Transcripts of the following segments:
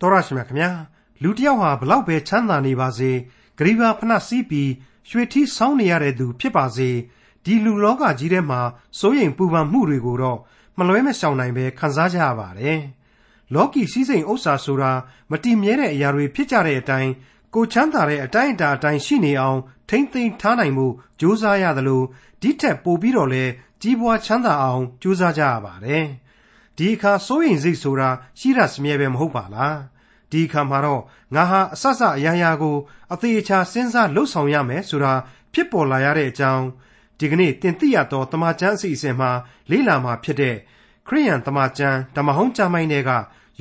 တော်ရရှိမြခင်ဗျာလူတစ်ယောက်ဟာဘလောက်ပဲချမ်းသာနေပါစေဂရီဘာဖနှစီးပြီးရွှေထီးဆောင်းနေရတဲ့သူဖြစ်ပါစေဒီလူလောကကြီးထဲမှာစိုးရိမ်ပူပန်မှုတွေကိုတော့မလွဲမရှောင်နိုင်ပဲခံစားကြရပါတယ်လောကီစည်းစိမ်ဥစ္စာဆိုတာမတည်မြဲတဲ့အရာတွေဖြစ်ကြတဲ့အတိုင်းကိုချမ်းသာတဲ့အတိုင်းအတာအတိုင်းရှိနေအောင်ထိမ့်သိမ်းထားနိုင်မှုကြိုးစားရသလိုဒီထက်ပိုပြီးတော့လဲကြီးပွားချမ်းသာအောင်ကြိုးစားကြရပါတယ် ဒီအခါစိုးရင်စိတ်ဆိုတာရှိရစမြဲပဲမဟုတ်ပါလားဒီအခါမှာတော့ငါဟာအဆဆအရာရာကို အသေးချာစဉ်းစားလှုပ်ဆောင်ရမယ်ဆိုတာဖြစ်ပေါ်လာရတဲ့အကြောင်းဒီကနေ့တင်ပြရသောတမချန်းအစီအစဉ်မှာလေ့လာမှာဖြစ်တဲ့ခရိယန်တမချန်းဓမ္မဟောင်းကျမ်းပိုင်းတွေက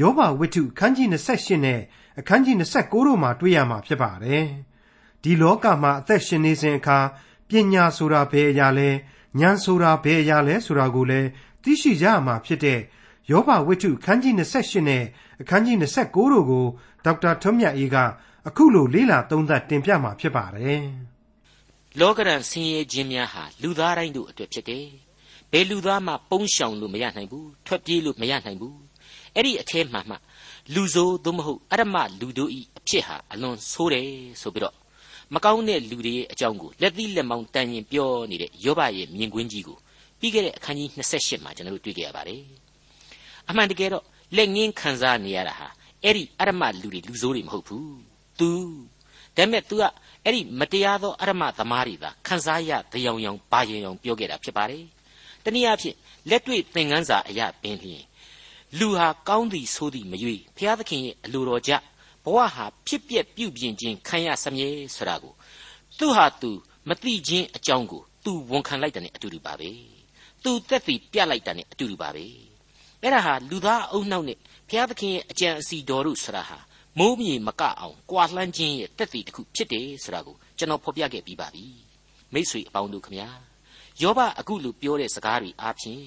ယောဘဝိတ္ထုအခန်းကြီး28နဲ့အခန်းကြီး29တို့မှာတွေ့ရမှာဖြစ်ပါတယ်ဒီလောကမှာအသက်ရှင်နေစဉ်အခါပညာဆိုတာဘယ်အရာလဲဉာဏ်ဆိုတာဘယ်အရာလဲဆိုတာကိုလည်းသိရှိကြရမှာဖြစ်တဲ့ ယောဘဝိတ္ထုအခန်းကြီး28နဲ့အခန်းကြီး29တို့ကိုဒေါက်တာထွန်းမြတ်အေးကအခုလိုလေ့လာသုံးသပ်တင်ပြမှာဖြစ်ပါတယ်။လောကရန်ဆင်းရဲခြင်းများဟာလူသားတိုင်းတို့အတွက်ဖြစ်တယ်။ဘယ်လူသားမှပုန်းရှောင်လို့မရနိုင်ဘူး။ထွက်ပြေးလို့မရနိုင်ဘူး။အဲ့ဒီအထဲမှာမှလူဆိုးသို့မဟုတ်အရမလူတို့ဤအဖြစ်ဟာအလွန်ဆိုးတယ်ဆိုပြီးတော့မကောင်းတဲ့လူတွေရဲ့အကြောင်းကိုလက်သီးလက်မောင်းတန်ရင်ပြောနေတဲ့ယောဘရဲ့မြင်ကွင်းကြီးကိုပြီးခဲ့တဲ့အခန်းကြီး28မှာကျွန်တော်တို့တွေ့ကြရပါတယ်။ အမှန်တကယ်တော့လက်ငင်းခံစားနေရတာဟာအဲ့ဒီအရမလူတွေလူဆိုးတွေမဟုတ်ဘူး။ तू ဒါပေမဲ့ तू ကအဲ့ဒီမတရားသောအရမသမားတွေသာခံစားရတယောင်ယောင်ပါရင်ယောင်ပြောခဲ့တာဖြစ်ပါတယ်။တနည်းအားဖြင့်လက်တွေ့သင်ခန်းစာအရာပင်လျင်လူဟာကောင်းသည်ဆိုသည်မရွေဘုရားသခင်ရဲ့အလိုတော်ကြဘဝဟာဖြစ်ပျက်ပြုပြင်ခြင်းခံရစမြဲဆိုတာကိုသူဟာသူမသိခြင်းအကြောင်းကိုသူဝန်ခံလိုက်တဲ့အတူတူပါပဲသူသက်သေပြလိုက်တဲ့အတူတူပါပဲ အဲ့ဒါဟာလူသားအုံနှောက်နဲ့ဘုရားသခင်ရဲ့အကြံအစီတော်တို့ဆိုတာဟာမိုးမြေမကအောင်ကွာလှမ်းခြင်းရဲ့တက်တည်တစ်ခုဖြစ်တယ်ဆိုတာကိုကျွန်တော်ဖော်ပြခဲ့ပြီးပါပြီမိษွေအပေါင်းတို့ခမညာယောဘအခုလိုပြောတဲ့စကားတွေအားဖြင့်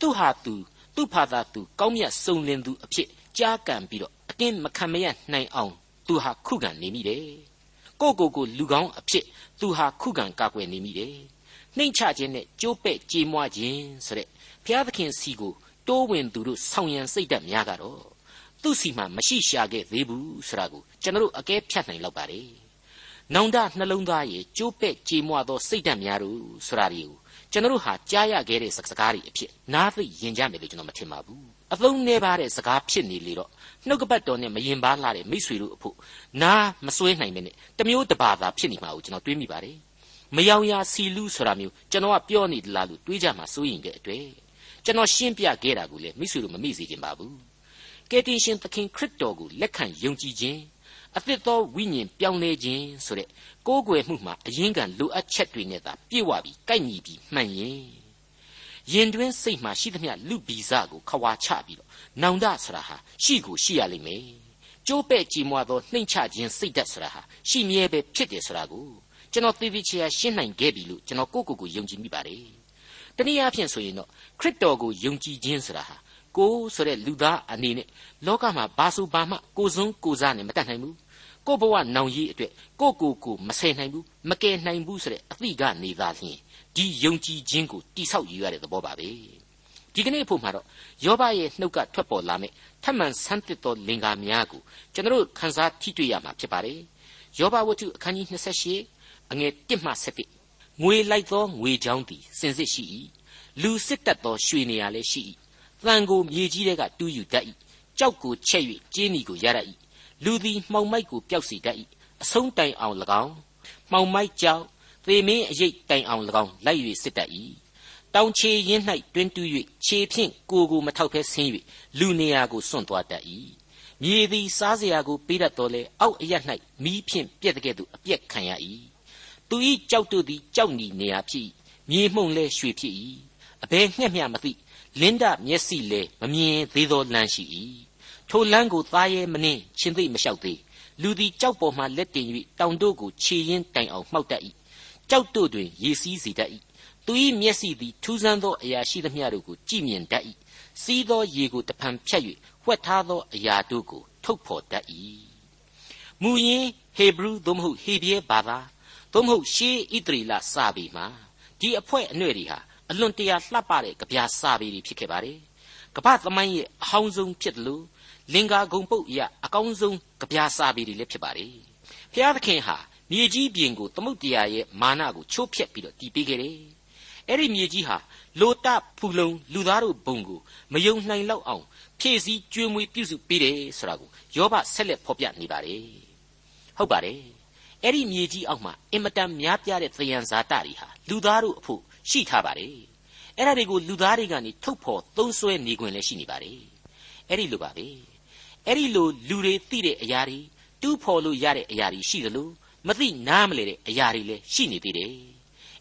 သူဟာသူသူ့ဖာသာသူကောင်းမြတ်စုံလင်သူအဖြစ်ကြားကန်ပြီးတော့အတင်းမခံမရနိုင်အောင်သူဟာခုခံနေမိတယ်ကိုကိုကိုလူကောင်းအဖြစ်သူဟာခုခံကာကွယ်နေမိတယ်နှိမ့်ချခြင်းနဲ့ကြိုးပဲ့ကြေးမွားခြင်းဆိုတဲ့ဘုရားသခင်စီကို တိုးဝင်သူတို့ဆောင်ရန်စိတ်ဓာတ်များကတော့သူ့စီမှာမရှိရှာခဲ့သေးဘူးဆိုတာကိုကျွန်တော်တို့အကဲဖြတ်နိုင်လောက်ပါတယ်။နောင်တနှလုံးသားရဲ့ကျိုးပဲ့ကြေမွသောစိတ်ဓာတ်များတို့ဆိုတာတွေကိုကျွန်တော်တို့ဟာကြားရခဲ့တဲ့စကားတွေအဖြစ်နားသိရင်ကြမယ်လို့ကျွန်တော်မထင်ပါဘူး။အသုံးနှဲပါတဲ့စကားဖြစ်နေလေတော့နှုတ်ကပတ်တော်နဲ့မရင်ပါလှတဲ့မိษွေတို့အဖို့နားမစွဲနိုင်မနဲ့တမျိုးတပါသာဖြစ်နေမှာကိုကျွန်တော်တွေးမိပါတယ်။မယောင်ရာစီလူဆိုတာမျိုးကျွန်တော်ကပြောနေသလားလို့တွေးကြမှာစိုးရင်တဲ့အတွေ့ ကျွန်တော်ရှင်းပြခဲ့တာကိုလည်းမိษွေတို့မမိစေချင်ပါဘူးကယ်တင်ရှင်သခင်ခရစ်တော်ကိုလက်ခံယုံကြည်ခြင်းအသစ်သောဝိညာဉ်ပြောင်းလဲခြင်းဆိုတဲ့ကိုးကွယ်မှုမှာအရင်ကလိုအပ်ချက်တွေနဲ့သာပြည့်ဝပြီးကိုက်ညီပြီးမှန်ရင်ရင်တွင်းစိတ်မှာရှိသမျှလူဗီဇကိုခွာချပြီးတော့နောင်တဆိုတာဟာရှိကိုရှိရလိမ့်မယ်ကျိုးပဲ့ကြည်မွားသောနှိမ့်ချခြင်းစိတ်ဓာတ်ဆိုတာဟာရှိမြဲပဲဖြစ်တယ်ဆိုတာကိုကျွန်တော်သိသိချာရှင်းနိုင်ခဲ့ပြီလို့ကျွန်တော်ကိုယ့်ကိုယ်ကိုယုံကြည်မိပါတယ် တနည်းအားဖြင့်ဆိုရင်တော့ခရစ်တော်ကိုယုံကြည်ခြင်းဆိုတာဟာကိုဆိုတဲ့လူသားအနေနဲ့လောကမှာဘာဆိုဘာမှကိုစွန်းကိုစားနဲ့မတတ်နိုင်ဘူးကိုဘဝနောင်ကြီးအတွက်ကိုကိုကိုမဆယ်နိုင်ဘူးမကယ်နိုင်ဘူးဆိုတဲ့အသိကနေသာလျှင်ဒီယုံကြည်ခြင်းကိုတိဆောက်ယူရတဲ့သဘောပါပဲဒီကနေ့ဖို့မှာတော့ယောဘရဲ့နှုတ်ကထွက်ပေါ်လာမယ့်ထမှန်ဆန်းသစ်သောလင်္ကာများကိုကျွန်တော်ခန်းစားထိတွေ့ရမှာဖြစ်ပါတယ်ယောဘဝတ္ထုအခန်းကြီး28အငယ်1မှ7 ငွေလိုက်သောငွေချောင်းသည်စင်စစ်ရှိ၏လူစစ်တတ်သောရွှေနေရာလည်းရှိ၏တန်ကိုမြေကြီးထဲကတူးယူတတ်၏ကြောက်ကိုချက်၍ကျင်းဤကိုရတတ်၏လူသည်မှောင်မိုက်ကိုပျောက်စေတတ်၏အဆုံးတိုင်အောင်၎င်းမှောင်မိုက်ကြောက်သေမင်းအရေးတိုင်အောင်၎င်းလိုက်၍စစ်တတ်၏တောင်ချေရင်း၌တွင်တူး၍ခြေဖြင့်ကိုကိုမထောက်ဖဲဆင်း၍လူနေရာကိုစွန့်သွားတတ်၏မြေသည်စားစရာကိုပေးတတ်တော်လဲအောက်အရ၌မီးဖြင့်ပြက်တဲ့ကဲ့သို့အပြက်ခံရ၏ သူ၏ကြောက်တို့သည်ကြောက်နီနေရာဖြစ်၏မြေမှုန်လဲရွှေဖြစ်၏အဘယ်ငှက်မျှမသိလင်းဒမျက်စိလည်းမမြင်သေးသောလမ်းရှိ၏ထိုလမ်းကိုသားရဲမနှင်းရှင်သိမ့်မလျှောက်သေးလူသည်ကြောက်ပေါ်မှလက်တင်၍တောင်တို့ကိုခြေရင်းတိုင်အောင်မှောက်တတ်၏ကြောက်တို့တွင်ရေစီးစေတတ်၏သူ၏မျက်စိသည်ထူးဆန်းသောအရာရှိသမျှတို့ကိုကြည့်မြင်တတ်၏စီးသောရေကိုတဖန်ဖြတ်၍ဝှက်ထားသောအရာတို့ကိုထုတ်ဖော်တတ်၏မူရင်းဟေဘရုသို့မဟုတ်ဟေဘရဲဘာသာ သို့မဟုတ်ရှေးဣသရေလစာပေမှာဒီအဖွဲအနှဲ့တွေဟာအလွန်တရာလှပတဲ့ကြပြစာပေတွေဖြစ်ခဲ့ပါတယ်။ကမ္ဘာသမိုင်းရဲ့အဟောင်းဆုံးဖြစ်တယ်လို့လင်္ကာဂုံပုတ်အရာအကောင်းဆုံးကြပြာစာပေတွေလည်းဖြစ်ပါတယ်ဘုရားသခင်ဟာမြေကြီးပြင်ကိုသမုတ်တရားရဲ့မာနကိုချိုးဖျက်ပြီးတော့တည်ပေးခဲ့တယ်အဲ့ဒီမြေကြီးဟာလိုတဖူလုံလူသားတို့ဘုံကိုမယုံနိုင်လောက်အောင်ဖြည့်ဆည်းကျွေးမွေးပြုစုပေးတယ်ဆိုတာကိုယောဘဆက်လက်ဖော်ပြနေပါတယ်ဟုတ်ပါတယ် အဲ့ဒီမြေကြီးအောက်မှာအင်မတန်များပြားတဲ့သယံဇာတတွေဟာလူသားတို့အဖို့ရှိထားပါတယ်အဲ့ဒါတွေကိုလူသားတွေကနေထုတ်ဖော်သုံးစွဲနေခွင့်လည်းရှိနေပါတယ်အဲ့ဒီလိုပါပဲအဲ့ဒီလိုလူတွေသိတဲ့အရာတွေတူးဖော်လို့ရတဲ့အရာတွေရှိသလိုမသိနားမလဲတဲ့အရာတွေလည်းရှိနေသေးတယ်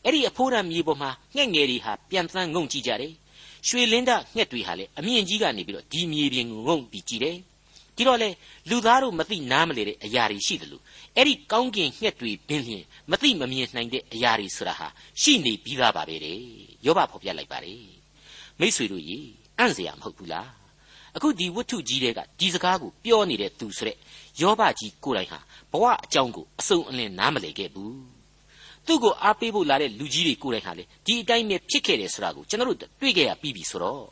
အဲ့ဒီအဖိုးရမြေပေါ်မှာငှက်ငယ်တွေဟာပြန်သန်းငုံကြည့်ကြတယ်ရွှေလင်းဒငှက်တွေဟာလည်းအမြင့်ကြီးကနေပြီးတော့ဒီမြေပြင်ကိုငုံပြီးကြည့်တယ် ဒီတော့လေလူသားတို့မသိနားမလဲတဲ့အရာတွေရှိတယ်လို့အဲ့ဒီကောင်းကင်ငှက်တွေပင်လျင်မသိမမြင်နိုင်တဲ့အရာတွေဆိုတာဟာရှိနေပြီးသားပါပဲတဲ့ယောဘဖော်ပြလိုက်ပါတယ်မိษွေတို့ကြီးအံ့เสียမဟုတ်ဘူးလားအခုဒီဝတ္ထုကြီးတွေကဒီစကားကိုပြောနေတဲ့သူဆိုတဲ့ယောဘကြီးကိုယ်တိုင်ဟာဘဝအကြောင်းကိုအစုံအလင်နားမလည်ခဲ့ဘူးသူ့ကိုအားပေးဖို့လာတဲ့လူကြီးတွေကိုယ်တိုင်ဟာလေဒီအတိုင်းပဲဖြစ်ခဲ့တယ်ဆိုတာကိုကျွန်တော်တို့တွေ့ခဲ့ရပြီးပြီဆိုတော့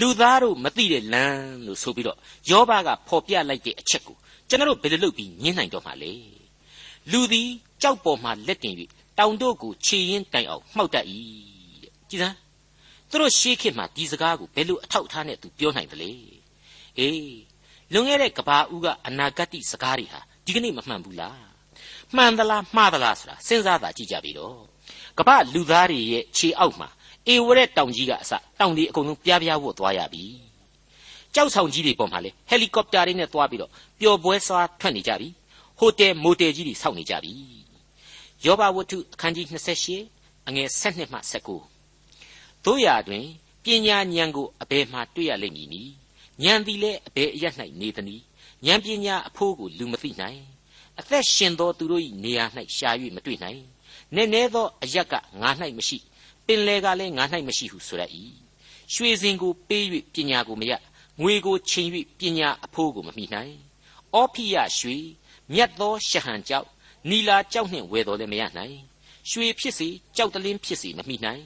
လူသားတို့မသိတဲ့လမ်းလို့ဆိုပြီးတော့ယောဘကဖော်ပြလိုက်တဲ့အချက်ကိုကျွန်တော်တို့ဘယ်လိုလုပ်ပြီးညှင်းနိုင်တော့မှာလဲလူသည်ကြောက်ပေါ်မှာလက်တင်၍တောင်တို့ကိုခြေရင်းတိုင်အောင်မှောက်တတ်၏တဲ့ကြည်စမ်းသူတို့ရှေးခေတ်မှာဒီစကားကိုဘယ်လိုအထောက်ထားနဲ့သူပြောနိုင်သလဲအေးလွန်ခဲ့တဲ့ကဘာဦးကအနာဂတ်စကားတွေဟာဒီကနေ့မမှန်ဘူးလားမှန်သလားမှားသလားဆိုတာစဉ်းစားတာကြည့်ကြပြီတော့ကမ္ဘာလူသားတွေရဲ့ခြေအောက်မှာ အေဝရက်တောင်ကြီးကအစတောင်တွေအကုန်လုံးပြားပြားဝတ်သွားရပြီကြောက်ဆောင်ကြီးတွေပေါ်မှာလေဟယ်လီကော်ပတာတွေနဲ့သွားပြီးတော့ပျော်ပွဲစားထွက်နေကြပြီဟိုတယ်မိုတယ်ကြီးတွေစောင့်နေကြပြီယောဘဝတ္ထုအခန်းကြီး28အငယ်7မှ19တို့ရာတွင်ပညာဉာဏ်ကိုအဘယ်မှတွေ့ရလိမ့်မည်နည်းဉာဏ်သည်လည်းအဘယ်အရ၌နေသနည်းဉာဏ်ပညာအဖို့ကိုလူမသိနိုင်အသက်ရှင်သောသူတို့၏နေရာ၌ရှာ၍မတွေ့နိုင်နည်းနည်းသောအရက်ကငါ၌မရှိ ပင်လေကလည်းငါ၌မရှိဟုဆိုရ၏ရွှေစင်ကိုပေး၍ပညာကိုမရငွေကိုချိန်၍ပညာအဖိုးကိုမမိနိုင်အောဖိယရွှေမြတ်သောရှဟန်ကြောက်နီလာကြောက်နှင့်ဝယ်တော်လည်းမရနိုင်ရွှေဖြစ်စီကြောက်တလင်းဖြစ်စီမမိနိုင်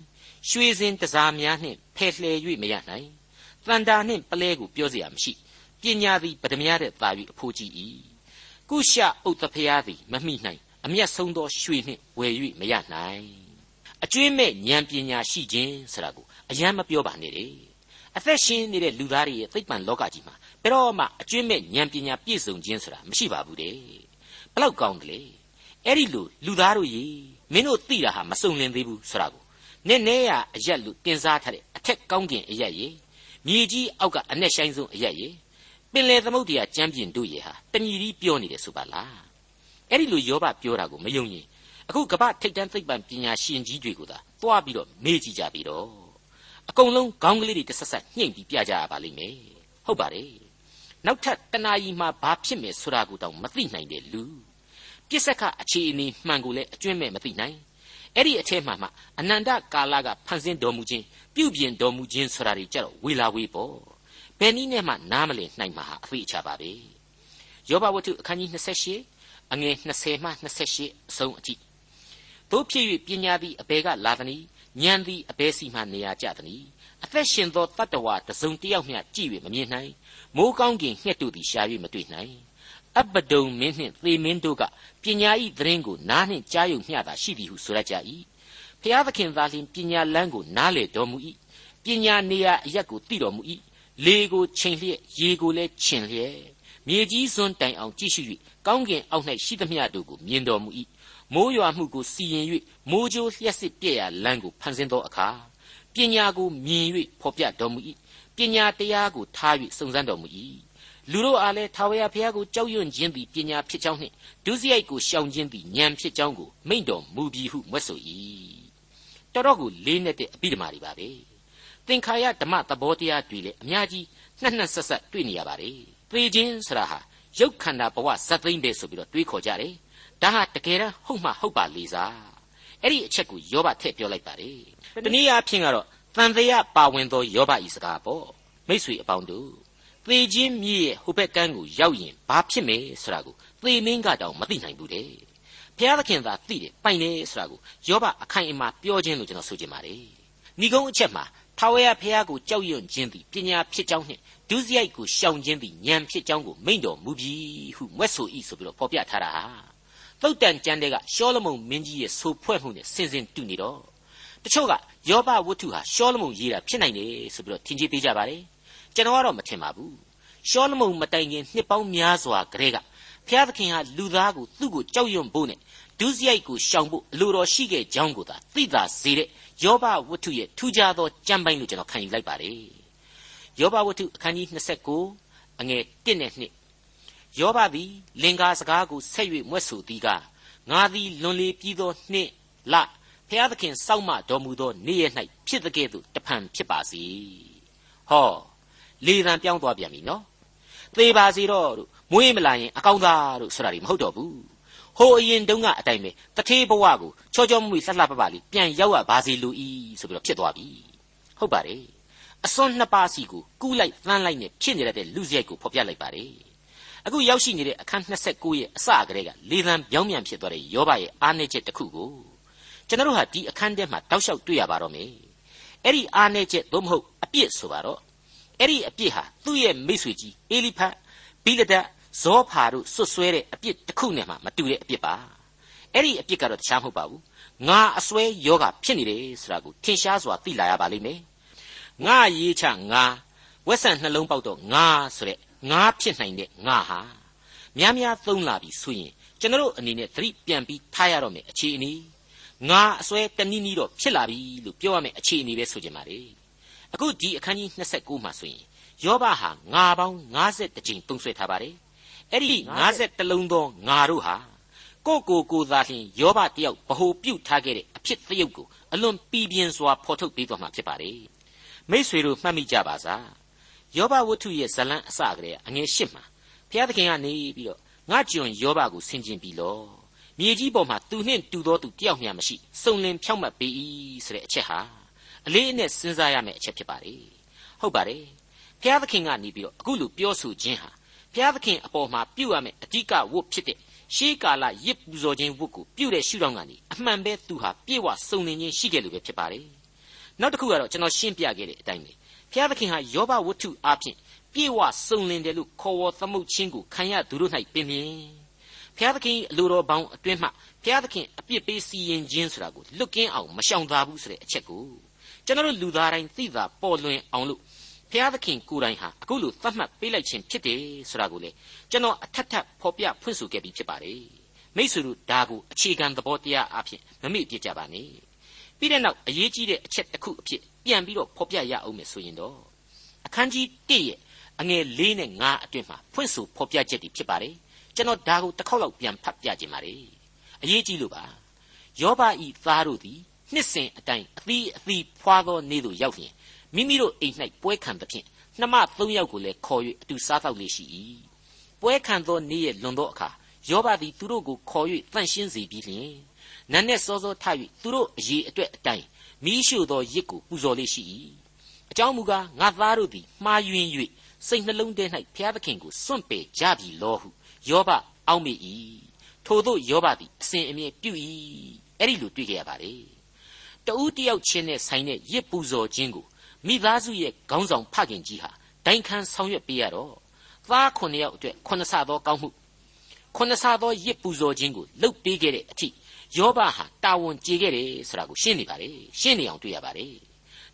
ရွှေစင်တစားများနှင့်ဖယ်လှယ်၍မရနိုင်တန်တာနှင့်ပလဲကိုပြောเสียမရှိပညာသည်ပဒမြတဲ့သာ၍အဖိုးကြီး၏ကုရှဥတ္တဖျားသည်မမိနိုင်အမျက်ဆုံးသောရွှေနှင့်ဝယ်၍မရနိုင် အကျွင်းမဲ့ဉာဏ်ပညာရှိခြင်းဆိုတာကိုအယံမပြောပါနဲ့လေအသက်ရှင်နေတဲ့လူသားတွေရဲ့သိပ္ပံလောကကြီးမှာဘယ်တော့မှအကျွင်းမဲ့ဉာဏ်ပညာပြည့်စုံခြင်းဆိုတာမရှိပါဘူးတဲ့ဘလောက်ကောင်းတယ်လေအဲ့ဒီလိုလူသားတို့ရေမင်းတို့သိတာဟာမစုံလင်သေးဘူးဆိုတာကိုနည်းနည်းရအရက်လို့တင်စားထားတဲ့အထက်ကောင်းကင်အရက်ရေမြေကြီးအောက်ကအနက်ဆိုင်ဆုံးအရက်ရေပင်လေသမုတ်တရားကျမ်းပြင်တို့ရေဟာတဏီကြီးပြောနေတယ်ဆိုပါလားအဲ့ဒီလိုယောဘပြောတာကိုမယုံရင် အခုကပ္ပထိတ်တန်းသိပ္ပံပညာရှင်ကြီးတွေကိုသာတွားပြီးတော့မေးကြည့်ကြပြီတော့အကုန်လုံးခေါင်းကလေးတွေတစ်ဆက်ဆက်ညှိမ့်ပြီးပြကြရပါလိမ့်မယ်ဟုတ်ပါတယ်နောက်ထပ်တဏှာကြီးမှာဘာဖြစ်မယ်ဆိုတာကိုတောင်မသိနိုင်တဲ့လူပြစ္ဆကအခြေအနေမှန်ကိုလည်းအကျွင့်မဲ့မသိနိုင်အဲ့ဒီအထက်မှာမှအနန္တကာလကဖန်ဆင်းတော်မူခြင်းပြုပြင်တော်မူခြင်းဆိုတာတွေကြတော့ဝေလာဝေးပေါ့ဘယ်နည်းနဲ့မှနားမလည်နိုင်မှာဟာအဖေချပါပဲယောဘဝတ္ထုအခန်းကြီး28အငယ်20မှ28အဆုံးအထိ တို့ဖြစ်၍ပညာသည်အဘယ်ကလာသနည်းဉာဏ်သည်အဘယ်စီမှနေရာကျသနည်းအသက်ရှင်သောတတ္တဝါတစုံတစ်ယောက်မျှကြည့်၍မမြင်နိုင်မိုးကောင်းကင်ငှက်တို့သည်ရှာ၍မတွေ့နိုင်အပဒုံမင်းနှင့်သေမင်းတို့ကပညာဤသတင်းကိုနားနှင့်ကြားယုံမျှသာရှိသည်ဟုဆိုရကြ၏ဖျားသခင်သာလျှင်ပညာလန်းကိုနားလေတော်မူ၏ပညာနေရာအရက်ကိုသိတော်မူ၏လေကိုချိန်လျက်ရေကိုလည်းခြင်လျက်မြေကြီးစွန်းတိုင်အောင်ကြည့်ရှု၍ကောင်းကင်အောက်၌ရှိသမျှတို့ကိုမြင်တော်မူ၏ မိုးရွာမှုကိုစီရင်၍မိုးကြိုးလျှက်စစ်ပြည့်ရလမ်းကိုဖန်ဆင်းသောအခါပညာကိုမြင်၍ဖော်ပြတော်မူ၏ပညာတရားကိုထား၍စုံစမ်းတော်မူ၏လူတို့အားလည်းထာဝရဘုရားကိုကြောက်ရွံ့ခြင်းသည်ပညာဖြစ်ကြောင်းနှင့်ဒုစရိုက်ကိုရှောင်ခြင်းသည်ဉာဏ်ဖြစ်ကြောင်းကိုမိန့်တော်မူပြီးဟုမွတ်ဆို၏တော်တော်ကိုလေးနဲ့တဲ့အပိဓမ္မာတွေပါပဲသင်္ခါရဓမ္မသဘောတရားတွေလည်းအများကြီးနှက်နှက်ဆက်ဆက်တွေ့နေရပါတယ်သေခြင်းဆိုတာဟာရုပ်ခန္ဓာဘဝဇတ်သိမ့်ပဲဆိုပြီးတော့တွေးခေါ်ကြတယ် ဒါဟာတကယ်တမ်းဟုတ်မှဟုတ်ပါလေစားအဲ့ဒီအချက်ကိုယောဘထည့်ပြောလိုက်ပါတယ်တနည်းအားဖြင့်ကတော့တန်တရားပါဝင်သောယောဘဤစကားပေါ့မိษွေအပေါင်းတို့သေခြင်းမြည်ရဲ့ဟိုဘက်ကန်းကိုရောက်ရင်ဘာဖြစ်မယ်ဆိုတာကိုသေမင်းကတောင်မသိနိုင်ဘူးတဲ့ဘုရားသခင်သာသိတယ်ပိုင်တယ်ဆိုတာကိုယောဘအခိုင်အမာပြောခြင်းလို့ကျွန်တော်ဆိုချင်ပါတယ်ဏီကုန်းအချက်မှာထာဝရဘုရားကိုကြောက်ရွံ့ခြင်းသည်ပညာဖြစ်ကြောင်းနှင့်ဒုစရိုက်ကိုရှောင်ခြင်းသည်ဉာဏ်ဖြစ်ကြောင်းကိုမိန့်တော်မူပြီးဟုမွဲ့ဆို၏ဆိုပြီးတော့ဖော်ပြထားတာဟာ သုတ်တန်ကျမ်းတဲ့ကရှောလမုန်မင်းကြီးရဲ့ဆိုဖွဲ့မှုနဲ့ဆင်ဆင်တူနေတော့တချို့ကယောဘဝတ္ထုဟာရှောလမုန်ရေးတာဖြစ်နိုင်တယ်ဆိုပြီးတော့ထင်ကြီးပေးကြပါတယ်ကျွန်တော်ကတော့မထင်ပါဘူးရှောလမုန်မတိုင်ခင်နှစ်ပေါင်းများစွာကတည်းကဘုရားသခင်ဟာလူသားကိုသူ့ကိုကြောက်ရွံ့ဖို့နဲ့ဒုစရိုက်ကိုရှောင်ဖို့အလိုတော်ရှိခဲ့ကြောင်းကိုသာသိသာစေတဲ့ယောဘဝတ္ထုရဲ့ထူးခြားသောကြံပိုင်းလို့ကျွန်တော်ခံယူလိုက်ပါတယ်ယောဘဝတ္ထုအခန်းကြီး29အငယ်1နဲ့2 ယောဘသည်လင်္ကာစကားကိုဆက်၍မွဲ့ဆိုသည်ကငါသည်လွန်လေပြီးသောနှစ်လဖျားသခင်စောင့်မတော်မူသောနေ့ရက်၌ဖြစ်တဲ့ကဲ့သို့တဖန်ဖြစ်ပါစေဟောလေသံပြောင်းသွားပြန်ပြီနော်သေပါစေတော့တို့မွေးမလာရင်အကောင်းသားတို့ဆိုတာဒီမဟုတ်တော့ဘူးဟိုအရင်တုန်းကအတိုင်းပဲတထေးဘဝကိုချောချောမွေ့လှလှပပလေးပြန်ရောက်ရပါစေလူဤဆိုပြီးတော့ဖြစ်သွားပြီဟုတ်ပါတယ်အစွန်းနှစ်ပါးစီကိုကူးလိုက်သန်းလိုက်နဲ့ဖြစ်နေရတဲ့လူစရိုက်ကိုဖော်ပြလိုက်ပါတယ် အခုရောက်ရှိနေတဲ့အခန်း29ရဲ့အစကတည်းကလေသံပြောင်းပြန်ဖြစ်သွားတဲ့ယောဘရဲ့အားနည်းချက်တစ်ခုကိုကျွန်တော်တို့ဟာဒီအခန်းထဲမှာတောက်လျှောက်တွေ့ရပါတော့မယ်အဲ့ဒီအားနည်းချက်သို့မဟုတ်အပြစ်ဆိုပါတော့အဲ့ဒီအပြစ်ဟာသူ့ရဲ့မိတ်ဆွေကြီးအေလိဖတ်ဘိလဒတ်ဇောဖာတို့ဆွတ်ဆွဲတဲ့အပြစ်တစ်ခုနဲ့မှမတူတဲ့အပြစ်ပါအဲ့ဒီအပြစ်ကတော့တခြားမဟုတ်ပါဘူးငါအစွဲယောဂဖြစ်နေတယ်ဆိုတာကိုထင်ရှားစွာသိလာရပါလိမ့်မယ်ငါရေးချငါဝက်ဆန်နှလုံးပေါက်တော့ငါဆိုတဲ့ ငါဖြစ်နိုင်တဲ့ငါဟာများများသုံးလာပြီဆိုရင်ကျွန်တော်အနေနဲ့သတိပြန်ပြီးထားရတော့မယ်အခြေအနေငါအစွဲတနည်းနည်းတော့ဖြစ်လာပြီလို့ပြောရမယ်အခြေအနေပဲဆိုကြပါလေအခုဒီအခန်းကြီး29မှာဆိုရင်ယောဘဟာငါပေါင်း50ကြိမ်သုံးဆွဲထားပါတယ်အဲ့ဒီ50လုံးသောငါတို့ဟာကိုကိုကိုသာလျှင်ယောဘတယောက်ဗဟိုပြုတ်ထားခဲ့တဲ့အဖြစ်သရုပ်ကိုအလွန်ပီပြင်းစွာဖော်ထုတ်ပေးသွားမှာဖြစ်ပါတယ်မိษွေတို့မှတ်မိကြပါစား ယောဘဝတ္ထုရဲ့ဇလံအစကတည်းကအငယ်ရှစ်မှာဘုရားသခင်ကနေပြီးတော့ငါကျွန်ယောဘကိုဆင်ခြင်ပြီလောမြေကြီးပေါ်မှာသူနှင့်တူသောသူတယောက်မျှမရှိစုံလင်ဖြောက်မှတ်ပေ၏ဆိုတဲ့အချက်ဟာအလေးအနက်စဉ်းစားရမယ့်အချက်ဖြစ်ပါတယ်ဟုတ်ပါတယ်ဘုရားသခင်ကနေပြီးတော့အခုလိုပြောဆိုခြင်းဟာဘုရားသခင်အပေါ်မှာပြုရမယ့်အဓိကဝတ်ဖြစ်တဲ့ရှေးကာလရစ်ပူဇော်ခြင်းဝတ်ကိုပြုတဲ့ရှုထောင့်ကနေအမှန်ပဲသူဟာပြေဝစုံလင်ခြင်းရှိခဲ့လို့ပဲဖြစ်ပါတယ်နောက်တစ်ခုကတော့ကျွန်တော်ရှင်းပြခဲ့တဲ့အတိုင်းပဲ ဘုရားသခင်ဟာယောဘဝတ္ထုအဖြစ်ပြေဝစုံလင်တယ်လို့ခေါ်ဝေါ်သမုတ်ခြင်းကိုခံရသူတို့၌ပင်လျင်ဘုရားသခင်အလိုတော်ပေါင်းအတွင်းမှဘုရားသခင်အပြစ်ပေးစီရင်ခြင်းဆိုတာကိုလွတ်ကင်းအောင်မရှောင်သာဘူးဆိုတဲ့အချက်ကိုကျွန်တော်လူသားတိုင်းသိတာပေါ်လွင်အောင်လို့ဘုရားသခင်ကိုယ်တိုင်ဟာအခုလိုသတ်မှတ်ပေးလိုက်ခြင်းဖြစ်တယ်ဆိုတာကိုလေကျွန်တော်အထက်ထပ်ဖော်ပြဖွင့်ဆိုခဲ့ပြီးဖြစ်ပါတယ်မိษွေတို့ဒါကိုအခြေခံသဘောတရားအဖြစ်မမေ့ပြကြပါနဲ့ပြီးတဲ့နောက်အရေးကြီးတဲ့အချက်တစ်ခုအဖြစ် ပြန်ပြီးတော့ဖော်ပြရအောင်မယ်ဆိုရင်တော့အခန်းကြီး1ရဲ့အငယ်၄နဲ့5အတွင်းမှာဖွင့်ဆိုဖော်ပြချက်တွေဖြစ်ပါတယ်ကျွန်တော်ဒါကိုတစ်ခေါက်လောက်ပြန်ဖတ်ပြခြင်းပါတယ်အရေးကြီးလို့ပါယောဘဤသားတို့သည်နှစ်စဉ်အတိုင်းအသီးအသီးဖွာသောနေ့သို့ရောက်လျင်မိမိတို့အိမ်၌ပွဲခံသဖြင့်နှမသုံးယောက်ကိုလည်းခေါ်၍အတူစားသောက်လေရှိ၏ပွဲခံသောနေ့ရဲ့လွန်သောအခါယောဘသည်သူတို့ကိုခေါ်၍တန့်ရှင်းစေပြီးလျှင်နန်းနဲ့စောစောထ၍သူတို့အရေးအတွက်အတိုင်း မိရှို့သောရစ်ကိုပူဇော်လေးရှိ၏အကြောင်းမူကားငါသားတို့သည်မှားယွင်း၍စိတ်နှလုံးထဲ၌ဘုရားသခင်ကိုစွန့်ပယ်ကြပြီလောဟုယောဘအောက်မေ့၏ထို့သောယောဘသည်အစဉ်အမြဲပြု၏အဲ့ဒီလိုတွေ့ကြရပါတယ်တဦးတယောက်ချင်းနဲ့ဆိုင်တဲ့ရစ်ပူဇော်ခြင်းကိုမိသားစုရဲ့ခေါင်းဆောင်ဖခင်ကြီးဟာဒိုင်ခံဆောင်ရွက်ပေးရတော့သားခုနှစ်ယောက်အတွက်ခုနှစ်ဆသောကောင်းမှုခုနှစ်ဆသောရစ်ပူဇော်ခြင်းကိုလုပ်ပေးခဲ့တဲ့အထိ ယောဘဟာတာဝန်ကျေခဲ့တယ်ဆိုတာကိုရှင်းနေပါလေရှင်းနေအောင်တွေ့ရပါတယ်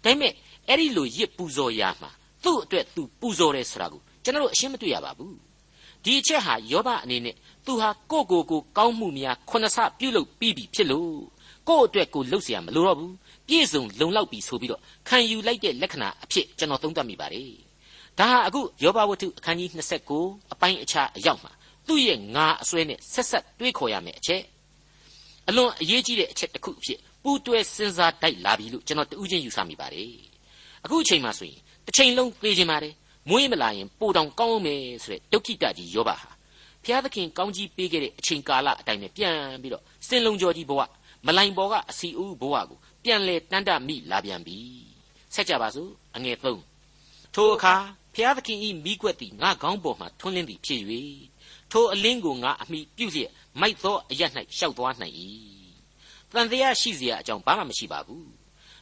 ဒါပေမဲ့အဲ့ဒီလိုရစ်ပူဇော်ရာမှာသူ့အတွက်သူပူဇော်တယ်ဆိုတာကိုကျွန်တော်တို့အရှင်းမတွေ့ရပါဘူးဒီအချက်ဟာယောဘအနေနဲ့သူဟာကိုကိုကိုကောင်းမှုများခုနှစ်ဆပြုလုပ်ပြီးပြီဖြစ်လို့ကိုယ့်အတွက်ကိုလှုပ်เสียမလိုတော့ဘူးပြည့်စုံလုံလောက်ပြီဆိုပြီးတော့ခံယူလိုက်တဲ့လက္ခဏာအဖြစ်ကျွန်တော်သုံးသပ်မိပါတယ်ဒါဟာအခုယောဘဝတ္ထုအခန်းကြီး29အပိုင်းအခြားအရောက်မှာသူ့ရဲ့ငါအစွဲနဲ့ဆက်ဆက်တွေးခေါ်ရမယ်အချက် အလွန်အရေးကြီးတဲ့အချက်တစ်ခုအဖြစ်ပူးတွဲစဉ်းစားတိုက်လာပြီလို့ကျွန်တော်တူးချင်းယူဆမိပါတယ်အခုအချိန်မှဆိုရင်တစ်ချိန်လုံးသိခြင်းပါတယ်မွေးမလာရင်ပိုတောင်ကောင်းမယ်ဆိုတဲ့ဒုက္ခိတကြီးယောဘဟာဘုရားသခင်ကောင်းကြီးပေးခဲ့တဲ့အချိန်ကာလအတိုင်းပဲပြန်ပြီးတော့စင်လုံးကြော်ကြီးဘဝမလိုင်ပေါ်ကအစီဦးဘဝကိုပြန်လဲတန်းတမိလာပြန်ပြီဆက်ကြပါစို့အငယ်၃ထိုအခါဘုရားသခင်ဤမိကွက်သည်ငါကောင်းပေါ်မှထွန်းလင်းသည်ဖြစ်၍ထိုအလင်းကိုငါအမိပြုလျက် မိုက်သောအရ၌ရှောက်သွားနိုင်၏တန်တရားရှိเสียအကြောင်းဘာမှမရှိပါဘူး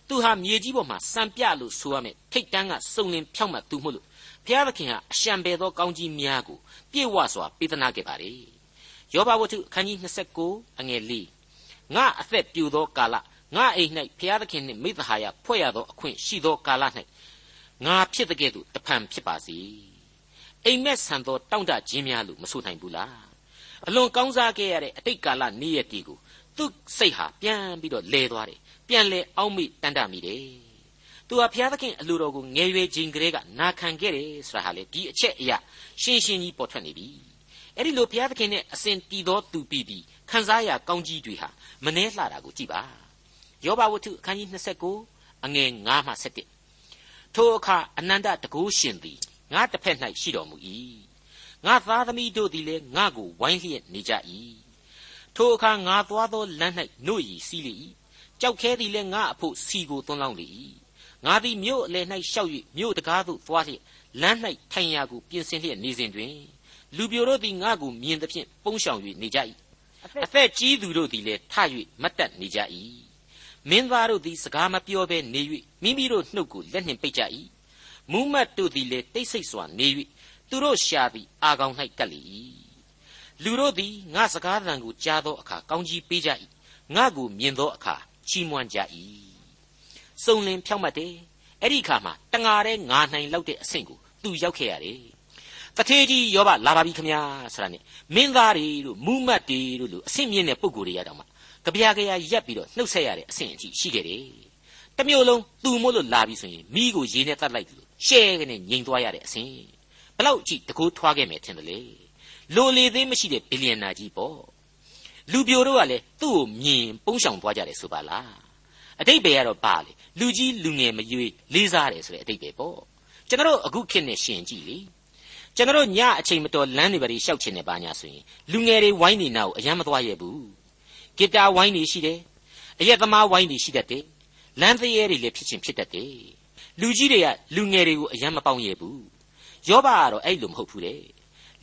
သူဟာမြေကြီးပေါ်မှာစံပြလို့ဆိုရမယ်ထိတ်တန်းကစုံလင်ဖြောင့်မတ်သူမို့လို့ဘုရားသခင်ဟာအရှံပေသောကောင်းကြီးများကိုပြေဝစွာပေးသနာခဲ့ပါလေယောဘဝတ္ထုအခန်းကြီး29အငယ်၄ငါအသက်ပြူသောကာလငါအိမ်၌ဘုရားသခင်နှင့်မိသဟာယဖွဲ့ရသောအခွင့်ရှိသောကာလ၌ငါဖြစ်တဲ့ကဲ့သို့တဖန်ဖြစ်ပါစေအိမ်မက်ဆန်သောတောင့်တခြင်းများလို့မဆိုနိုင်ဘူးလား အလွန်ကောင်းစားခဲ့ရတဲ့အတိတ်ကာလနေ့ရက်တီကိုသူ့စိတ်ဟာပြန်ပြီးတော့လဲသွားတယ်ပြန်လဲအောက်မေ့တန်တမိတယ်သူဟာဘုရားသခင်အလိုတော်ကိုငယ်ရွယ်ခြင်းကလေးကနာခံခဲ့တယ်ဆိုတာဟာလေဒီအချက်အရာရှင်းရှင်းကြီးပေါ်ထွက်နေပြီအဲ့ဒီလိုဘုရားသခင်နဲ့အစဉ်တည်သောသူပြီးပြီးခံစားရကောင်းကြီးတွေဟာမနှဲလှတာကိုကြည့်ပါယောဘဝတ္ထုအခန်းကြီး29အငယ်9မှ17ထိုအခါအနန္တတကုရှင်သည်ငါတစ်ဖက်၌ရှိတော်မူ၏ ငါသားသမီးတို့သည်လည်းငါကိုဝိုင်းလျက်နေကြ၏ထိုအခါငါသွားသောလမ်း၌နှုတ်ရည်စီးလေ၏ကြောက်ခဲသည်လည်းငါအဖို့စီကိုသွန်းလောင်းလေ၏ငါသည်မြို့အလယ်၌ရှောက်၍မြို့တကားသို့သွားလျက်လမ်း၌ထိုင်ရာကိုပြင်ဆင်လျက်နေစဉ်တွင်လူပြိုတို့သည်ငါကိုမြင်သဖြင့်ပုန်းရှောင်၍နေကြ၏အသက်ကြီးသူတို့သည်လည်းထ၍မတ်တက်နေကြ၏မင်းသားတို့သည်စကားမပြောဘဲနေ၍မိမိတို့နှုတ်ကိုလက်နှင့်ပိတ်ကြ၏မူးမတ်တို့သည်လည်းတိတ်ဆိတ်စွာနေ၍ သူတို့ရှာသည်အာကောင်၌ကပ်လေ၏လူတို့သည်ငါစကားသံကိုကြားသောအခါကောင်းကြီးပေးကြ၏ငါကိုမြင်သောအခါချီးမွမ်းကြ၏စုံလင်ဖြောက်မှတ်တယ်အဲ့ဒီအခါမှာတငါတဲ့ငါနိုင်လောက်တဲ့အဆင့်ကိုသူရောက်ခဲ့ရတယ်တထေးကြီးယောဘလာပါပြီခမညာဆိုတာနဲ့မင်းသားတွေတို့မူးမတ်တွေတို့လို့အဆင့်မြင့်တဲ့ပုံကိုယ်တွေရတော့မှကြပြာကြရာရက်ပြီးတော့နှုတ်ဆက်ရတဲ့အဆင့်အထိရှိခဲ့တယ်တမျိုးလုံးသူမို့လို့လာပြီဆိုရင်မိကိုရေနဲ့တတ်လိုက်တယ်လို့ရှဲကနေငြိမ်သွားရတဲ့အဆင့်ဘ လောက်ကြည့်တကူထွားခဲ့မယ်ထင်တယ်လေလိုလေသေးမရှိတဲ့ဘီလီယံနာကြီးပေါ့လူပြိုတို့ကလည်းသူ့ကိုမြင်ပုန်းရှောင်သွားကြတယ်ဆိုပါလားအတိတ်ပဲကတော့ပါလေလူကြီးလူငယ်မရွေးလေးစားတယ်ဆိုတဲ့အတိတ်ပဲပေါ့ကျွန်တော်အခုခေတ်နဲ့ရှင်ကြည့်လေကျွန်တော်ညအချိန်မတော်လမ်းတွေပါရှောက်ချင်နေပါညာဆိုရင်လူငယ်တွေဝိုင်းနေနာကိုအယမ်းမသွားရဘူးဂီတာဝိုင်းနေရှိတယ်အရက်သမားဝိုင်းနေရှိတတ်တယ်လမ်းသေးရဲတွေလည်းဖြစ်ချင်းဖြစ်တတ်တယ်လူကြီးတွေကလူငယ်တွေကိုအယမ်းမပေါင်းရဘူး ယောဘကတော့အဲ့လိုမဟုတ်ဘူးလေ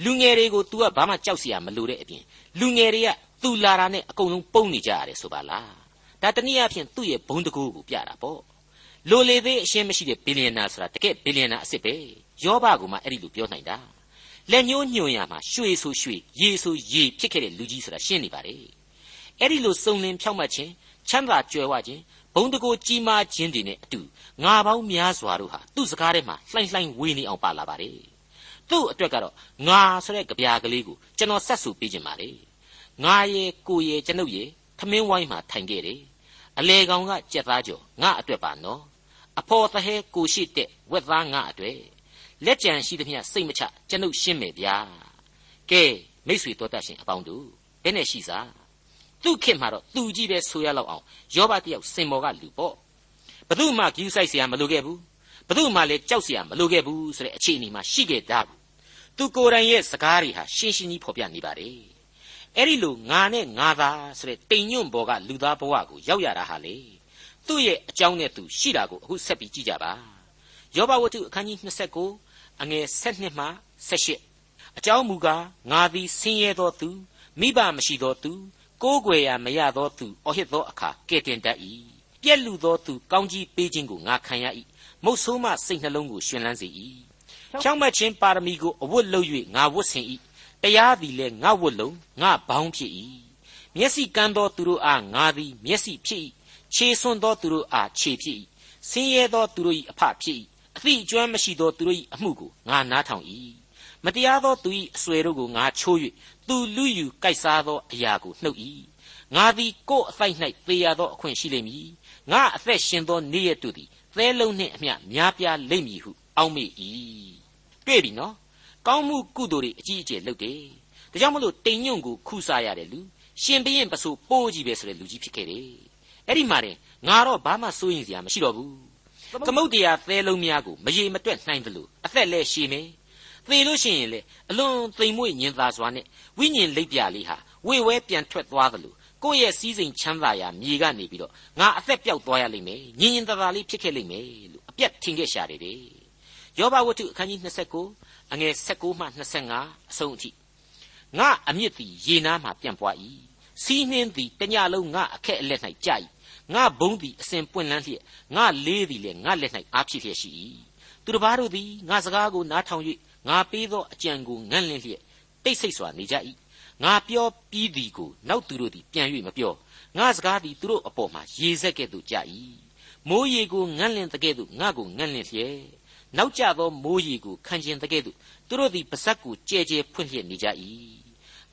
လူငယ်တွေကို तू ကဘာမှကြောက်စရာမလိုတဲ့အပြင်လူငယ်တွေက तू လာတာနဲ့အကုန်လုံးပုံနေကြရတယ်ဆိုပါလားဒါတနည်းအားဖြင့်သူ့ရဲ့ဘုံတကူကိုပြတာပေါ့လိုလေသေးအရှင်းမရှိတဲ့ဘီလီယံနာဆိုတာတကယ်ဘီလီယံနာအစ်စ်ပဲယောဘကမှအဲ့ဒီလိုပြောနိုင်တာလက်ညှိုးညွှန်ရမှာရွှေဆိုရွှေရေဆိုရေဖြစ်ခဲ့တဲ့လူကြီးဆိုတာရှင်းနေပါလေအဲ့ဒီလိုစုံလင်ဖြောက်မှတ်ခြင်းချမ်းသာကြွယ်ဝခြင်း တကိုကြီးမားခြင်းတွေနဲ့အတူငါပေါင်းများစွာတို့ဟာသူ့စကားထဲမှာလှိုင်းလှိုင်းဝေးနေအောင်ပါလာပါတယ်သူ့အတွက်ကတော့ငါဆိုတဲ့ကြပြာကလေးကိုကျွန်တော်ဆက်ဆူပေးခြင်းပါလေငါရဲ့ကိုရဲ့ကျွန်ုပ်ရဲ့ထမင်းဝိုင်းမှာထိုင်ခဲ့တယ်အလေကောင်ကကြက်သားကြော်ငါအတွက်ပါနော်အဖော်သဟဲကိုရှိတဲ့ဝက်သားငါအတွက်လက်ကြံရှိသမျှစိတ်မချကျွန်ုပ်ရှင်းမယ်ဗျာကဲမိတ်ဆွေတော်တတ်ရှင်အပေါင်းတို့ဘယ်နဲ့ရှိစား သူ့ခင်မှာတော့သူကြီးပဲဆိုရလောက်အောင်ယောဘတယောက်စင်မော်ကလူပေါ့ဘသူမှဂယူးဆိုင်เสียမလိုခဲ့ဘူးဘသူမှလည်းကြောက်เสียမလိုခဲ့ဘူးဆိုတဲ့အခြေအနေမှာရှိခဲ့တာဘူးသူကိုယ်တိုင်ရဲ့စကားတွေဟာရှင်းရှင်းကြီးဖော်ပြနေပါတယ်အဲ့ဒီလိုငါနဲ့ငါသာဆိုတဲ့တိမ်ညွန့်ဘောကလူသားဘဝကိုရောက်ရတာဟာလေသူ့ရဲ့အကြောင်းနဲ့သူရှိတာကိုအခုဆက်ပြီးကြည့်ကြပါယောဘဝတ္ထုအခန်းကြီး29အငယ်7မှ18အကြောင်းမူကားငါသည်ဆင်းရဲသောသူမိဘမရှိသောသူ ကိုးကွယ်ရာမရသောသူအော်ဟစ်သောအခါကဲ့တင်တတ်၏ပြက်လူသောသူကောင်းကြီးပေးခြင်းကိုငါခံရ၏မုတ်ဆိုးမှစိတ်နှလုံးကိုရှင်လန်းစေ၏ဖြောင့်မတ်ခြင်းပါရမီကိုအဝတ်လုပ်၍ငါဝတ်ဆင်၏တရားသည်လည်းငါဝတ်လုံးငါဘောင်းဖြစ်၏မျက်စိကန်းသောသူတို့အားငါသည်မျက်စိဖြစ်၏ခြေဆွံ့သောသူတို့အားခြေဖြစ်၏ဆင်းရဲသောသူတို့၏အဖဖြစ်၏အသည့်အကျွမ်းမရှိသောသူတို့၏အမှုကိုငါနားထောင်၏မတရားသောသူ၏အဆွေတို့ကိုငါချိုး၍ သူလူယူကိုက်စားသောအရာကိုနှုတ်၏ငါသည်ကိုယ်အဖိုက်၌သေရသောအခွင့်ရှိလိမ့်မည်ငါအသက်ရှင်သောနေ့ရက်တို့သည်သဲလုံးနှင့်အမျှများပြားလိမ့်မည်ဟုအောက်မေ့၏တွေ့ပြီနော်ကောင်းမှုကုသိုလ်တွေအကြီးအကျယ်လုပ်တယ်ဒါကြောင့်မလို့တိမ်ညွန့်ကိုခုစားရတဲ့လူရှင်ဘရင်ပစိုးပိုးကြီးပဲဆိုတဲ့လူကြီးဖြစ်ခဲ့တယ်အဲ့ဒီမှာတင်ငါတော့ဘာမှစိုးရင်စရာမရှိတော့ဘူးသမုတ်တရားသဲလုံးများကိုမရေမတွက်နိုင်တယ်လို့အသက်လဲရှည်မယ် သေလို့ရှိရင်လေအလွန်သိမ်မွေ့ညင်သာစွာနဲ့ဝိညာဉ်လိပ်ပြလေးဟာဝေဝဲပြန်ထွက်သွားတယ်လို့ကိုယ့်ရဲ့စည်းစိမ်ချမ်းသာရာမြေကနေပြီးတော့ငါအသက်ပြောက်သွားရလိမ့်မယ်ညင်ညင်သာသာလေးဖြစ်ခဲ့လိမ့်မယ်လို့အပြတ်ထင်ခဲ့ရှာတယ်တဲ့ယောဘဝတ္ထုအခန်းကြီး29အငယ်16မှ25အဆုံးအထိငါအမြင့်သည်ရေနားမှပြန့်ပွား၏စီးနှင်းသည်တညလုံးငါအခက်အလက်၌ကြာ၏ငါဘုံသည်အစဉ်ပွင့်လန်းလျက်ငါလေးသည်လည်းငါလက်၌အားဖြစ်လျက်ရှိ၏သူတစ်ပါးတို့သည်ငါစကားကိုနားထောင်၍ ငါပေးသောအကြံကိုငန့်လင့်လျက်တိတ်ဆိတ်စွာနေကြ၏ငါပြောပြီးသည်ကိုနောက်သူတို့သည်ပြန်၍မပြောငါစကားသည်သူတို့အပေါ်မှာရေစက်ကဲ့သို့ကြ၏မိုးရေကိုငန့်လင့်တကဲ့သို့ငါကိုငန့်လင့်လျက်နောက်ကျသောမိုးရေကိုခံကျင်တကဲ့သို့သူတို့သည်ပါဇက်ကိုကြဲကြဲဖွင့်လျက်နေကြ၏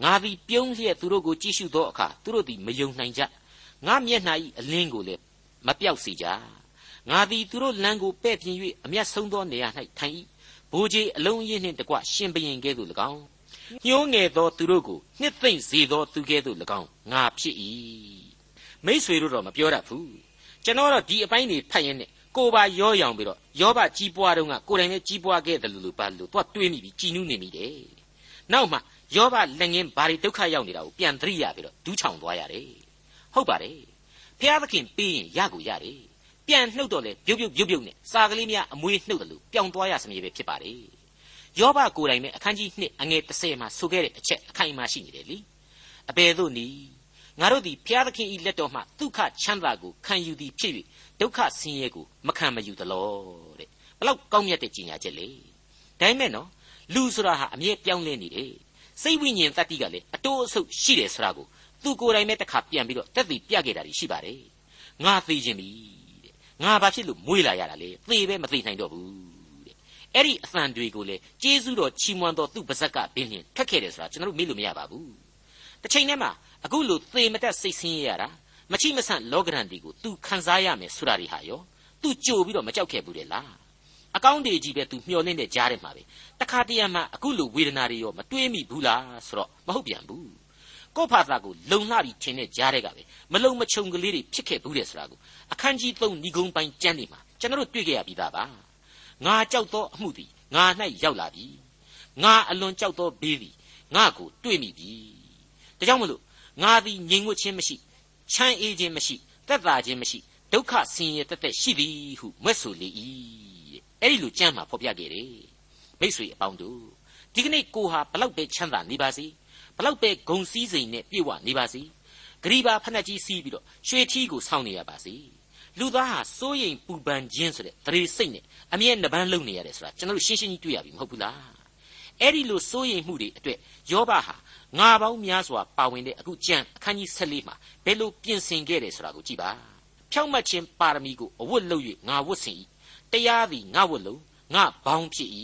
ငါသည်ပြုံးလျက်သူတို့ကိုကြည့်ရှုသောအခါသူတို့သည်မယုံနိုင်ကြငါမျက်နှာ၏အလင်းကိုလည်းမပြောက်စေကြငါသည်သူတို့လမ်းကိုပဲ့ပြင်၍အမျက်ဆုံးသောနေရာ၌ထိုင်၏ ဘိုးကြီးအလုံးရင်းနှင့်တကွရှင်ဘရင်ကဲ့သို့၎င်းညှိုးငယ်သောသူတို့ကိုနှစ်သိမ့်စေသောသူကဲ့သို့၎င်းငါဖြစ်၏မိษွေတို့တော့မပြောတတ်ဘူးကျွန်တော်တော့ဒီအပိုင်းတွေဖတ်ရင်းနဲ့ကိုပါရောရောင်ပြီးတော့ယောဘကြီးပွားတော့ကကိုယ်တိုင်လည်းကြီးပွားခဲ့တယ်လို့လို့ပါလို့တော့တွေးမိပြီးကြည်နူးနေမိတယ်နောက်မှယောဘလက်ငင်းဘာတွေဒုက္ခရောက်နေတာကိုပြန်သတိရပြီးတော့ဒူးချောင်သွားရတယ်ဟုတ်ပါတယ်ဖျားသခင်ပေးရင်ရကိုရတယ် ပြန်နှုတ်တော့လေပြုတ်ပြုတ်ပြုတ်ပြုတ်နဲ့စာကလေးများအမွေးနှုတ်တယ်လို့ပြောင်းသွားရစမြဲပဲဖြစ်ပါတယ်ယောဘကိုယ်တိုင်ပဲအခန်းကြီး2အငယ်30မှာဆိုခဲ့တဲ့အချက်အခိုင်အမာရှိနေတယ်လीအဘယ်သို့နည်းငါတို့သည်ဖျားသခင်ဤလက်တော်မှဒုက္ခချမ်းသာကိုခံယူသည်ဖြစ်၍ဒုက္ခဆင်းရဲကိုမခံမယူသလောတဲ့ဘလောက်ကောင်းမြတ်တဲ့ကြီးညာချက်လေဒါပေမဲ့နော်လူဆိုတာဟာအမြဲပြောင်းလဲနေတယ်စိတ်ဝိညာဉ်တတ္တိကလည်းအတိုးအဆုပ်ရှိတယ်ဆိုတာကိုသူကိုယ်တိုင်ပဲတစ်ခါပြန်ပြီးတော့တက်သိပြခဲ့တာရှိပါတယ်ငါသိခြင်းပြီတဲ့ ငါဘာဖြစ်လို့မွေးလာရတာလဲသေပဲမသေနိုင်တော့ဘူးတဲ့အဲ့ဒီအသံတွေကိုလေကျေးဇူးတော်ချီးမွမ်းတော်သူ့ပါဇက်ကဘင်းလျင်ထက်ခဲ့တယ်ဆိုတာကျွန်တော်တို့မေ့လို့မရပါဘူးတစ်ချိန်တည်းမှာအခုလို့သေမတက်စိတ်ဆင်းရတာမချိမဆန့်လောကရန်တွေကိုသူခံစားရမယ်ဆိုတာတွေဟာရောသူကြိုပြီးတော့မကြောက်ခဲ့ဘူးလေလားအကောင့်တွေကြီးပဲသူမျောလင့်တဲ့ကြားထဲမှာပဲတခါတရံမှာအခုလိုဝေဒနာတွေရောမတွေးမိဘူးလားဆိုတော့မဟုတ်ပြန်ဘူး ကိုယ့်ဖာသာကိုလုံလှပြီးထင်တဲ့ကြားတွေကပဲမလုံမချုံကလေးတွေဖြစ်ခဲ့ဘူးတဲ့ဆိုတာကိုအခန်းကြီး3ဏီကုံပိုင်းကျမ်းတွေမှာကျွန်တော်တို့တွေ့ကြရပြီးသားပါငါကြောက်သောအမှုသည်ငါ၌ရောက်လာပြီငါအလွန်ကြောက်သောဘေးသည်ငါကိုတွေ့မိပြီဒါကြောင့်မလို့ငါသည်ငြိမ်ဝှက်ခြင်းမရှိချမ်းအေးခြင်းမရှိသက်သာခြင်းမရှိဒုက္ခဆင်းရဲတက်တက်ရှိသည်ဟုမွဲ့ဆိုလေ၏အဲ့ဒီလိုကြမ်းမှာဖော်ပြခဲ့တယ်မိတ်ဆွေအပေါင်းတို့ဒီကနေ့ကိုဟာဘလောက်ပဲချမ်းသာနေပါစေ ဘလောက်ပဲဂုံစည်းစိမ်နဲ့ပြည့်ဝနေပါစေဂရီပါဖက်နှက်ကြီးစီးပြီးတော့ရွှေထီးကိုဆောင်းနေရပါစေလူသားဟာစိုးရိမ်ပူပန်ခြင်းဆိုတဲ့သရေစိတ်နဲ့အမြဲနှပန်းလုံနေရတယ်ဆိုတာကျွန်တော်တို့ရှင်းရှင်းကြီးတွေ့ရပြီမဟုတ်ဘူးလားအဲ့ဒီလိုစိုးရိမ်မှုတွေအတွက်ယောဘဟာငါပေါင်းများစွာပါဝင်တဲ့အခုကျမ်းအခန်းကြီး14မှာဘယ်လိုပြင်ဆင်ခဲ့တယ်ဆိုတာကိုကြည့်ပါဖြောင့်မတ်ခြင်းပါရမီကိုအဝတ်လုပ်၍ငါဝတ်ဆင်၏တရားသည်ငါဝတ်လုံးငါဘောင်းဖြစ်၏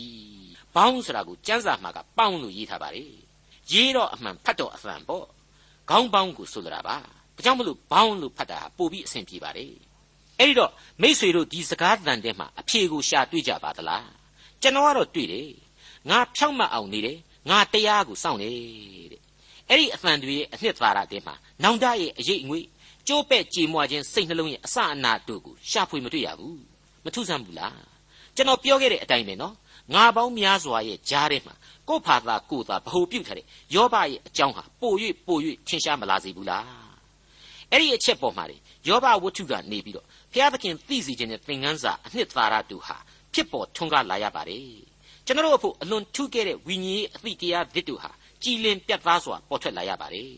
ဘောင်းဆိုတာကိုကျမ်းစာမှာကပေါင်းလို့ရေးထားပါတယ် ရေးတော့အမှန်ဖတ်တော့အမှန်ပေါ့ခေါင်းပေါင်းကိုဆိုလိုတာပါဒါကြောင့်မလို့ဘောင်းလို့ဖတ်တာပို့ပြီးအဆင်ပြေပါတယ်အဲ့ဒီတော့မိษွေတို့ဒီစကားတန်တဲ့မှာအဖြေကိုရှာတွေ့ကြပါသလားကျွန်တော်ကတော့တွေ့တယ်ငါဖြောင့်မတ်အောင်နေတယ်ငါတရားကိုစောင့်တယ်တဲ့အဲ့ဒီအသံတွေရဲ့အနှစ်သာရတဲ့မှာနောင်တရဲ့အရေးအငွေ့ကျိုးပဲ့ကြေမွခြင်းစိတ်နှလုံးရဲ့အစအနာတို့ကိုရှာဖွေမတွေ့ရဘူးမထူးဆန်းဘူးလားကျွန်တော်ပြောခဲ့တဲ့အတိုင်းပဲနော် ငါပေါင်းများစွာရဲ့ကြားထဲမှာကို့ဖာသာကို့သာဗဟုပြုတ်ထားတဲ့ယောဘရဲ့အကြောင်းဟာပို၍ပို၍ထင်ရှားမလာစေဘူးလားအဲ့ဒီအချက်ပေါ်မှာယောဘဝတ္ထုကနေပြီးတော့ဘုရားသခင်သိစီခြင်းနဲ့သင်ခန်းစာအနှစ်သာရတူဟာဖြစ်ပေါ်ထွန်းကားလာရပါတယ်ကျွန်တော်တို့အဖို့အလွန်ထူးခဲ့တဲ့ဝိညာဉ်ရေးအသည့်တရားသစ်တို့ဟာကြည်လင်ပြတ်သားစွာပေါ်ထွက်လာရပါတယ်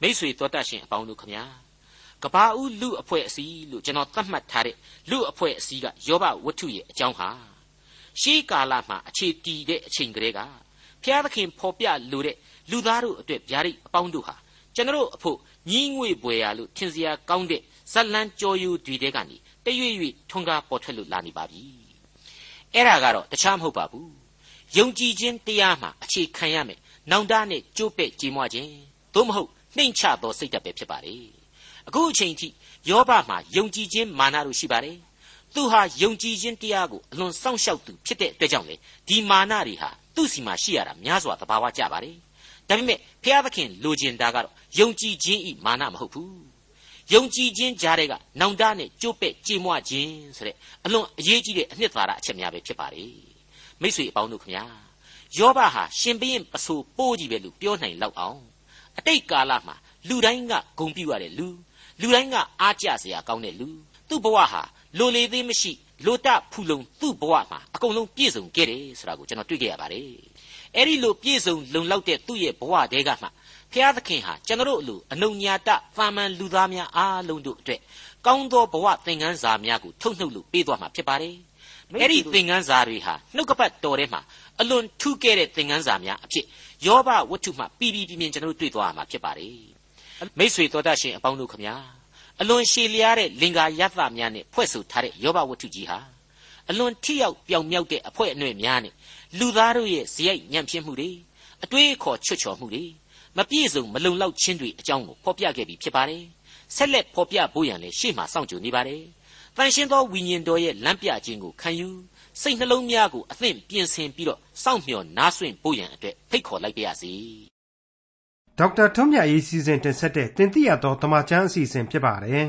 မိษွေတော်တတ်ရှင်အပေါင်းတို့ခမညာကဘာဦးလူအဖွဲ့အစည်းလို့ကျွန်တော်သတ်မှတ်ထားတဲ့လူအဖွဲ့အစည်းကယောဘဝတ္ထုရဲ့အကြောင်းဟာ ရှေးကာလမှာအခြေတည်တဲ့အချိန်ကလေးကဘုရားသခင်ဖော်ပြလိုတဲ့လူသားတို့အတွက်ဗျာဒိတ်အပေါင်းတို့ဟာကျွန်တော်အဖို့ညီးငွေပွေရလို့ထင်စရာကောင်းတဲ့ဇလန်းကြော်ယူတွေတဲကနေတရွေ့ရွေ့ထွန်းကားပေါ်ထွက်လို့လာနေပါပြီအဲ့ဒါကတော့တခြားမဟုတ်ပါဘူးယုံကြည်ခြင်းတရားမှာအခြေခံရမယ်နောင်တနဲ့ကြိုးပဲ့ကြေမွခြင်းသို့မဟုတ်နှိမ်ချသောစိတ်ဓာတ်ပဲဖြစ်ပါတယ်အခုအချိန်ထိယောဘမှာယုံကြည်ခြင်းမာနတို့ရှိပါတယ် သူဟာယုံကြည်ခြင်းတရားကိုအလွန်စောင့်ရှောက်သူဖြစ်တဲ့အတွက်ကြောင့်လေဒီမာနတွေဟာသူ့စီမှာရှိရတာများစွာသဘာဝကျပါတယ်ဒါပေမဲ့ဖျားသခင်လိုချင်တာကတော့ယုံကြည်ခြင်းဤမာနမဟုတ်ဘူးယုံကြည်ခြင်းကြားတဲ့ကနောင်တနဲ့ကြိုးပဲ့ကြေမွခြင်းဆိုတဲ့အလွန်အရေးကြီးတဲ့အနှစ်သာရအချက်များပဲဖြစ်ပါတယ်မိတ်ဆွေအပေါင်းတို့ခင်ဗျာယောဘဟာရှင်ဘရင်ပစိုးပိုးကြီးပဲလို့ပြောနိုင်လောက်အောင်အတိတ်ကာလမှာလူတိုင်းကဂုံပြူရတဲ့လူလူတိုင်းကအားကြစရာကောင်းတဲ့လူသူ့ဘဝဟာ လိုလေသေးမရှိလိုတဖူလုံသူ့ဘဝမှာအကုန်လုံးပြည့်စုံခဲ့တယ်ဆိုတာကိုကျွန်တော်တွေ့ခဲ့ရပါတယ်အဲ့ဒီလိုပြည့်စုံလုံလောက်တဲ့သူ့ရဲ့ဘဝတဲကမှဖျားသခင်ဟာကျွန်တော်တို့အလိုအနုညာတသာမန်လူသားများအားလုံးတို့အတွက်ကောင်းသောဘဝသင်ခန်းစာများကိုထုတ်နှုတ်လို့ပေးသွားမှာဖြစ်ပါတယ်အဲ့ဒီသင်ခန်းစာတွေဟာနှုတ်ကပတ်တော်ထဲမှာအလွန်ထူးကဲတဲ့သင်ခန်းစာများအဖြစ်ယောဘဝတ္ထုမှပြီးပြီးပြင်းပြင်းကျွန်တော်တို့တွေ့သွားရမှာဖြစ်ပါတယ်မိษွေတော်တတ်ရှင်အပေါင်းတို့ခမညာ အလွန်ရှည်လျားတဲ့လင်္ကာယသများနဲ့ဖွဲ့ဆိုထားတဲ့ယောဘဝတ္ထုကြီးဟာအလွန်ထိရောက်ပြောင်မြောက်တဲ့အဖွဲအနှဲ့များနဲ့လူသားတို့ရဲ့ဇယိုက်ညံ့ဖြစ်မှုတွေအတွေးအခေါ်ချွတ်ချော်မှုတွေမပြည့်စုံမလုံလောက်ခြင်းတွေအကြောင်းကိုဖော်ပြခဲ့ပြီးဖြစ်ပါတယ်ဆက်လက်ဖော်ပြဖို့ရန်လည်းရှေ့မှာစောင့်ကြိုနေပါတယ်တန်ရှင်းသောဝိညာဉ်တော်ရဲ့လမ်းပြခြင်းကိုခံယူစိတ်နှလုံးများကိုအသင့်ပြင်ဆင်ပြီးတော့စောင့်မျှော်နားဆွင့်ဖို့ရန်အတွက်ဖိတ်ခေါ်လိုက်ပါရစေ ဒေါက်တာထွန်းမြတ်ရေးစီစဉ်တင်ဆက်တဲ့တင်ပြရသောတမချန်းအစီအစဉ်ဖြစ်ပါတယ်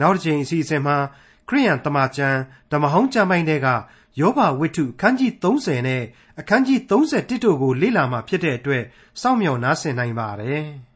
နောက်တစ်ချိန်အစီအစဉ်မှာခရိယန်တမချန်းဓမ္မဟောင်းကျမ်းပိုင်းတွေကယောဘဝိတ္ထုအခန်းကြီး30နဲ့အခန်းကြီး31တို့ကိုလေ့လာမှဖြစ်တဲ့အတွက်စောင့်မျှော်နားဆင်နိုင်ပါတယ်။